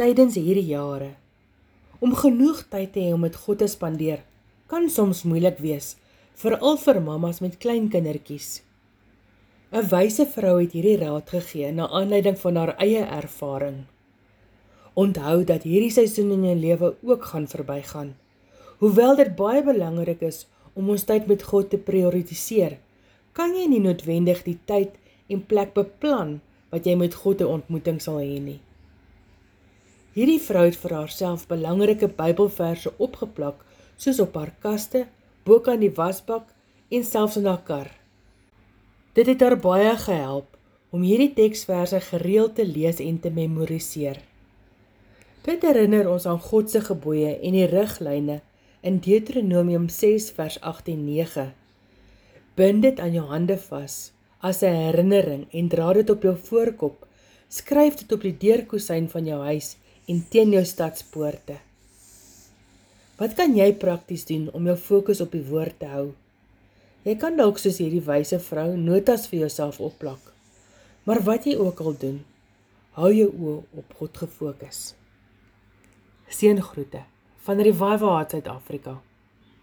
tydens hierdie jare. Om genoeg tyd te hê om met God te spandeer kan soms moeilik wees, veral vir mammas met klein kindertjies. 'n Wyse vrou het hierdie raad gegee na aanleiding van haar eie ervaring. Onthou dat hierdie seisoen in jou lewe ook gaan verbygaan. Hoewel dit baie belangrik is om ons tyd met God te prioritiseer, kan jy nie noodwendig die tyd en plek beplan wat jy met God 'n ontmoeting sal hê nie. Hierdie vrou het vir haarself belangrike Bybelverse opgeplak, soos op haar kaste, bo kan die wasbak en selfs in haar kar. Dit het haar baie gehelp om hierdie teksverse gereeld te lees en te memoriseer. Dit herinner ons aan God se gebooie en die riglyne in Deuteronomium 6 vers 8 en 9. Bind dit aan jou hande vas as 'n herinnering en dra dit op jou voorkop. Skryf dit op die deurkusyn van jou huis en teen jou stadspoorte. Wat kan jy prakties doen om jou fokus op die woord te hou? Jy kan dalk soos hierdie wyse vrou notas vir jouself opplak. Maar wat jy ook al doen, hou jou oë op God gefokus. Seëngroete van Revival Heart Suid-Afrika.